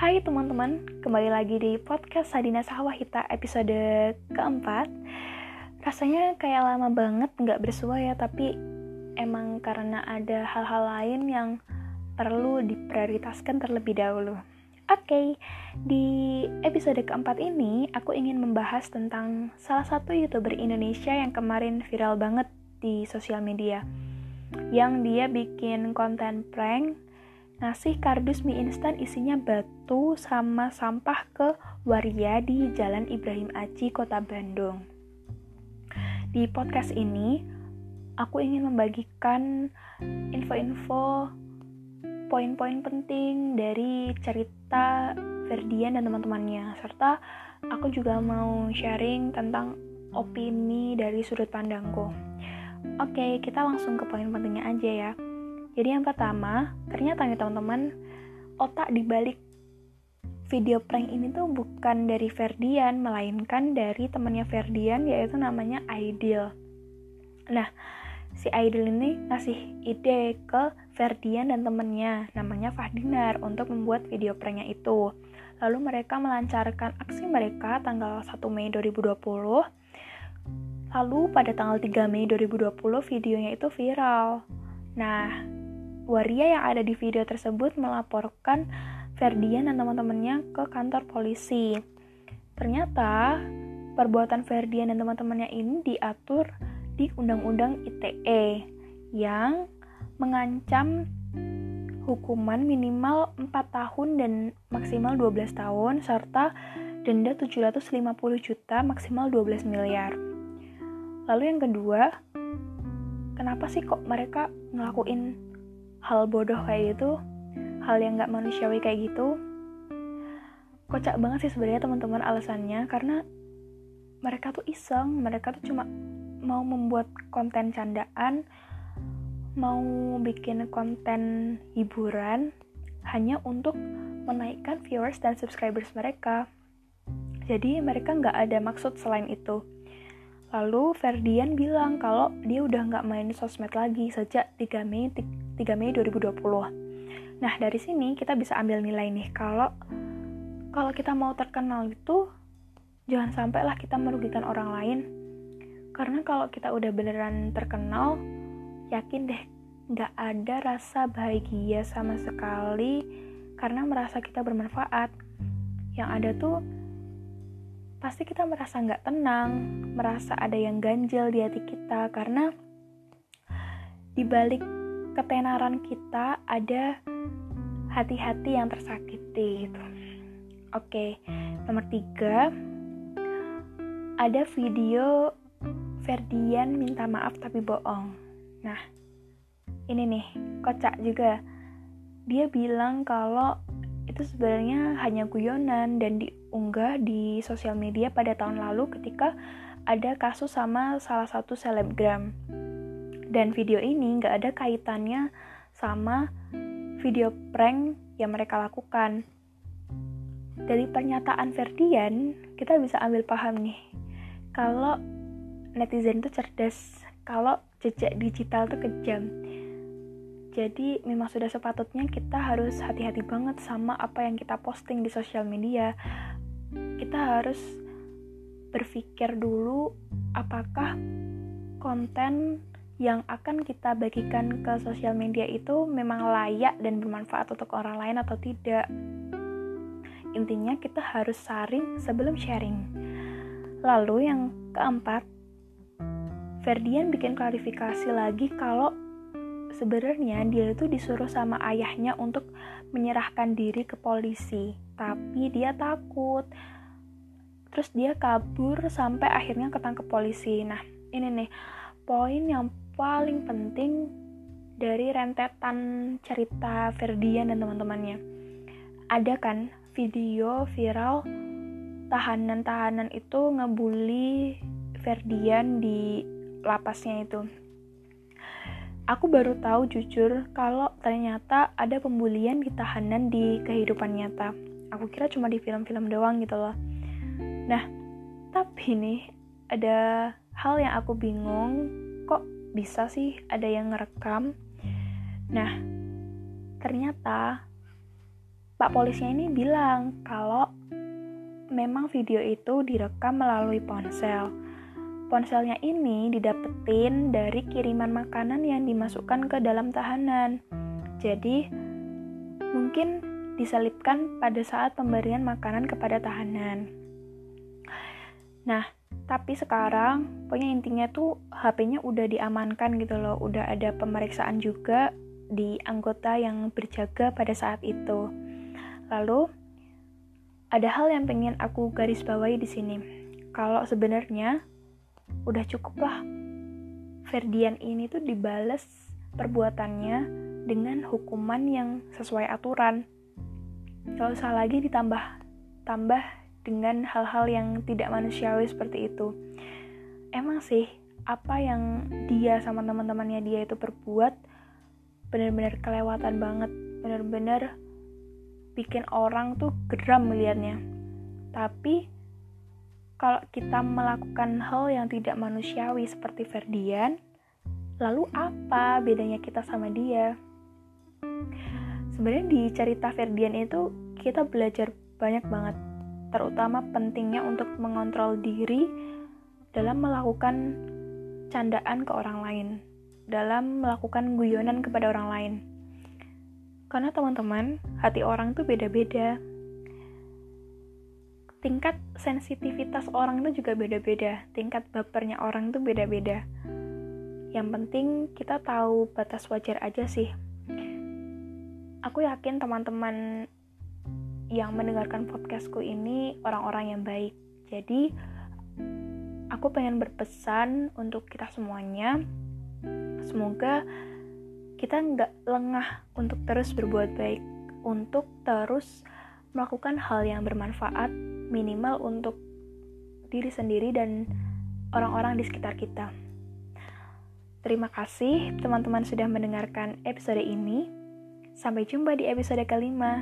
Hai teman-teman, kembali lagi di podcast Sadina Sawahita episode keempat. Rasanya kayak lama banget nggak bersua ya, tapi emang karena ada hal-hal lain yang perlu diprioritaskan terlebih dahulu. Oke, okay, di episode keempat ini aku ingin membahas tentang salah satu youtuber Indonesia yang kemarin viral banget di sosial media. Yang dia bikin konten prank ngasih kardus mie instan isinya batu sama sampah ke waria di Jalan Ibrahim Aji, Kota Bandung. Di podcast ini, aku ingin membagikan info-info poin-poin penting dari cerita Ferdian dan teman-temannya, serta aku juga mau sharing tentang opini dari sudut pandangku. Oke, kita langsung ke poin pentingnya aja ya. Jadi yang pertama, ternyata nih teman-teman, otak dibalik video prank ini tuh bukan dari Ferdian, melainkan dari temannya Ferdian yaitu namanya Aidil. Nah, si Aidil ini ngasih ide ke Ferdian dan temennya, namanya Fahdinar, untuk membuat video pranknya itu. Lalu mereka melancarkan aksi mereka tanggal 1 Mei 2020. Lalu pada tanggal 3 Mei 2020 videonya itu viral. Nah, Waria yang ada di video tersebut melaporkan Ferdian dan teman-temannya ke kantor polisi. Ternyata perbuatan Ferdian dan teman-temannya ini diatur di Undang-Undang ITE yang mengancam hukuman minimal 4 tahun dan maksimal 12 tahun serta denda 750 juta maksimal 12 miliar. Lalu yang kedua, kenapa sih kok mereka ngelakuin hal bodoh kayak gitu hal yang gak manusiawi kayak gitu kocak banget sih sebenarnya teman-teman alasannya karena mereka tuh iseng mereka tuh cuma mau membuat konten candaan mau bikin konten hiburan hanya untuk menaikkan viewers dan subscribers mereka. Jadi mereka nggak ada maksud selain itu Lalu Ferdian bilang kalau dia udah nggak main sosmed lagi sejak 3 Mei 3 Mei 2020. Nah dari sini kita bisa ambil nilai nih kalau kalau kita mau terkenal itu jangan sampailah kita merugikan orang lain. Karena kalau kita udah beneran terkenal, yakin deh nggak ada rasa bahagia sama sekali karena merasa kita bermanfaat. Yang ada tuh pasti kita merasa nggak tenang, merasa ada yang ganjil di hati kita karena di balik ketenaran kita ada hati-hati yang tersakiti. Gitu. Oke, nomor tiga ada video Ferdian minta maaf tapi bohong. Nah, ini nih kocak juga. Dia bilang kalau itu sebenarnya hanya guyonan dan diunggah di sosial media pada tahun lalu ketika ada kasus sama salah satu selebgram. Dan video ini nggak ada kaitannya sama video prank yang mereka lakukan. Dari pernyataan Ferdian, kita bisa ambil paham nih, kalau netizen itu cerdas, kalau jejak digital itu kejam jadi memang sudah sepatutnya kita harus hati-hati banget sama apa yang kita posting di sosial media. Kita harus berpikir dulu apakah konten yang akan kita bagikan ke sosial media itu memang layak dan bermanfaat untuk orang lain atau tidak. Intinya kita harus saring sebelum sharing. Lalu yang keempat, Ferdian bikin klarifikasi lagi kalau sebenarnya dia itu disuruh sama ayahnya untuk menyerahkan diri ke polisi, tapi dia takut. Terus dia kabur sampai akhirnya ketangkep polisi. Nah, ini nih poin yang paling penting dari rentetan cerita Ferdian dan teman-temannya. Ada kan video viral tahanan-tahanan itu ngebully Ferdian di lapasnya itu Aku baru tahu jujur kalau ternyata ada pembulian di tahanan di kehidupan nyata. Aku kira cuma di film-film doang gitu loh. Nah, tapi nih ada hal yang aku bingung, kok bisa sih ada yang ngerekam? Nah, ternyata Pak polisnya ini bilang kalau memang video itu direkam melalui ponsel. Ponselnya ini didapetin dari kiriman makanan yang dimasukkan ke dalam tahanan. Jadi, mungkin diselipkan pada saat pemberian makanan kepada tahanan. Nah, tapi sekarang pokoknya intinya tuh HP-nya udah diamankan gitu loh, udah ada pemeriksaan juga di anggota yang berjaga pada saat itu. Lalu ada hal yang pengen aku garis bawahi di sini. Kalau sebenarnya udah cukup lah Ferdian ini tuh dibales perbuatannya dengan hukuman yang sesuai aturan. Gak usah lagi ditambah tambah dengan hal-hal yang tidak manusiawi seperti itu. Emang sih apa yang dia sama teman-temannya dia itu perbuat benar-benar kelewatan banget, benar-benar bikin orang tuh geram melihatnya. Tapi kalau kita melakukan hal yang tidak manusiawi seperti Ferdian, lalu apa bedanya kita sama dia? Sebenarnya di cerita Ferdian itu kita belajar banyak banget, terutama pentingnya untuk mengontrol diri dalam melakukan candaan ke orang lain, dalam melakukan guyonan kepada orang lain. Karena teman-teman, hati orang tuh beda-beda. Tingkat sensitivitas orang itu juga beda-beda. Tingkat bapernya orang tuh beda-beda. Yang penting kita tahu batas wajar aja sih. Aku yakin teman-teman yang mendengarkan podcastku ini orang-orang yang baik. Jadi, aku pengen berpesan untuk kita semuanya. Semoga kita nggak lengah untuk terus berbuat baik, untuk terus melakukan hal yang bermanfaat minimal untuk diri sendiri dan orang-orang di sekitar kita. Terima kasih teman-teman sudah mendengarkan episode ini. Sampai jumpa di episode kelima.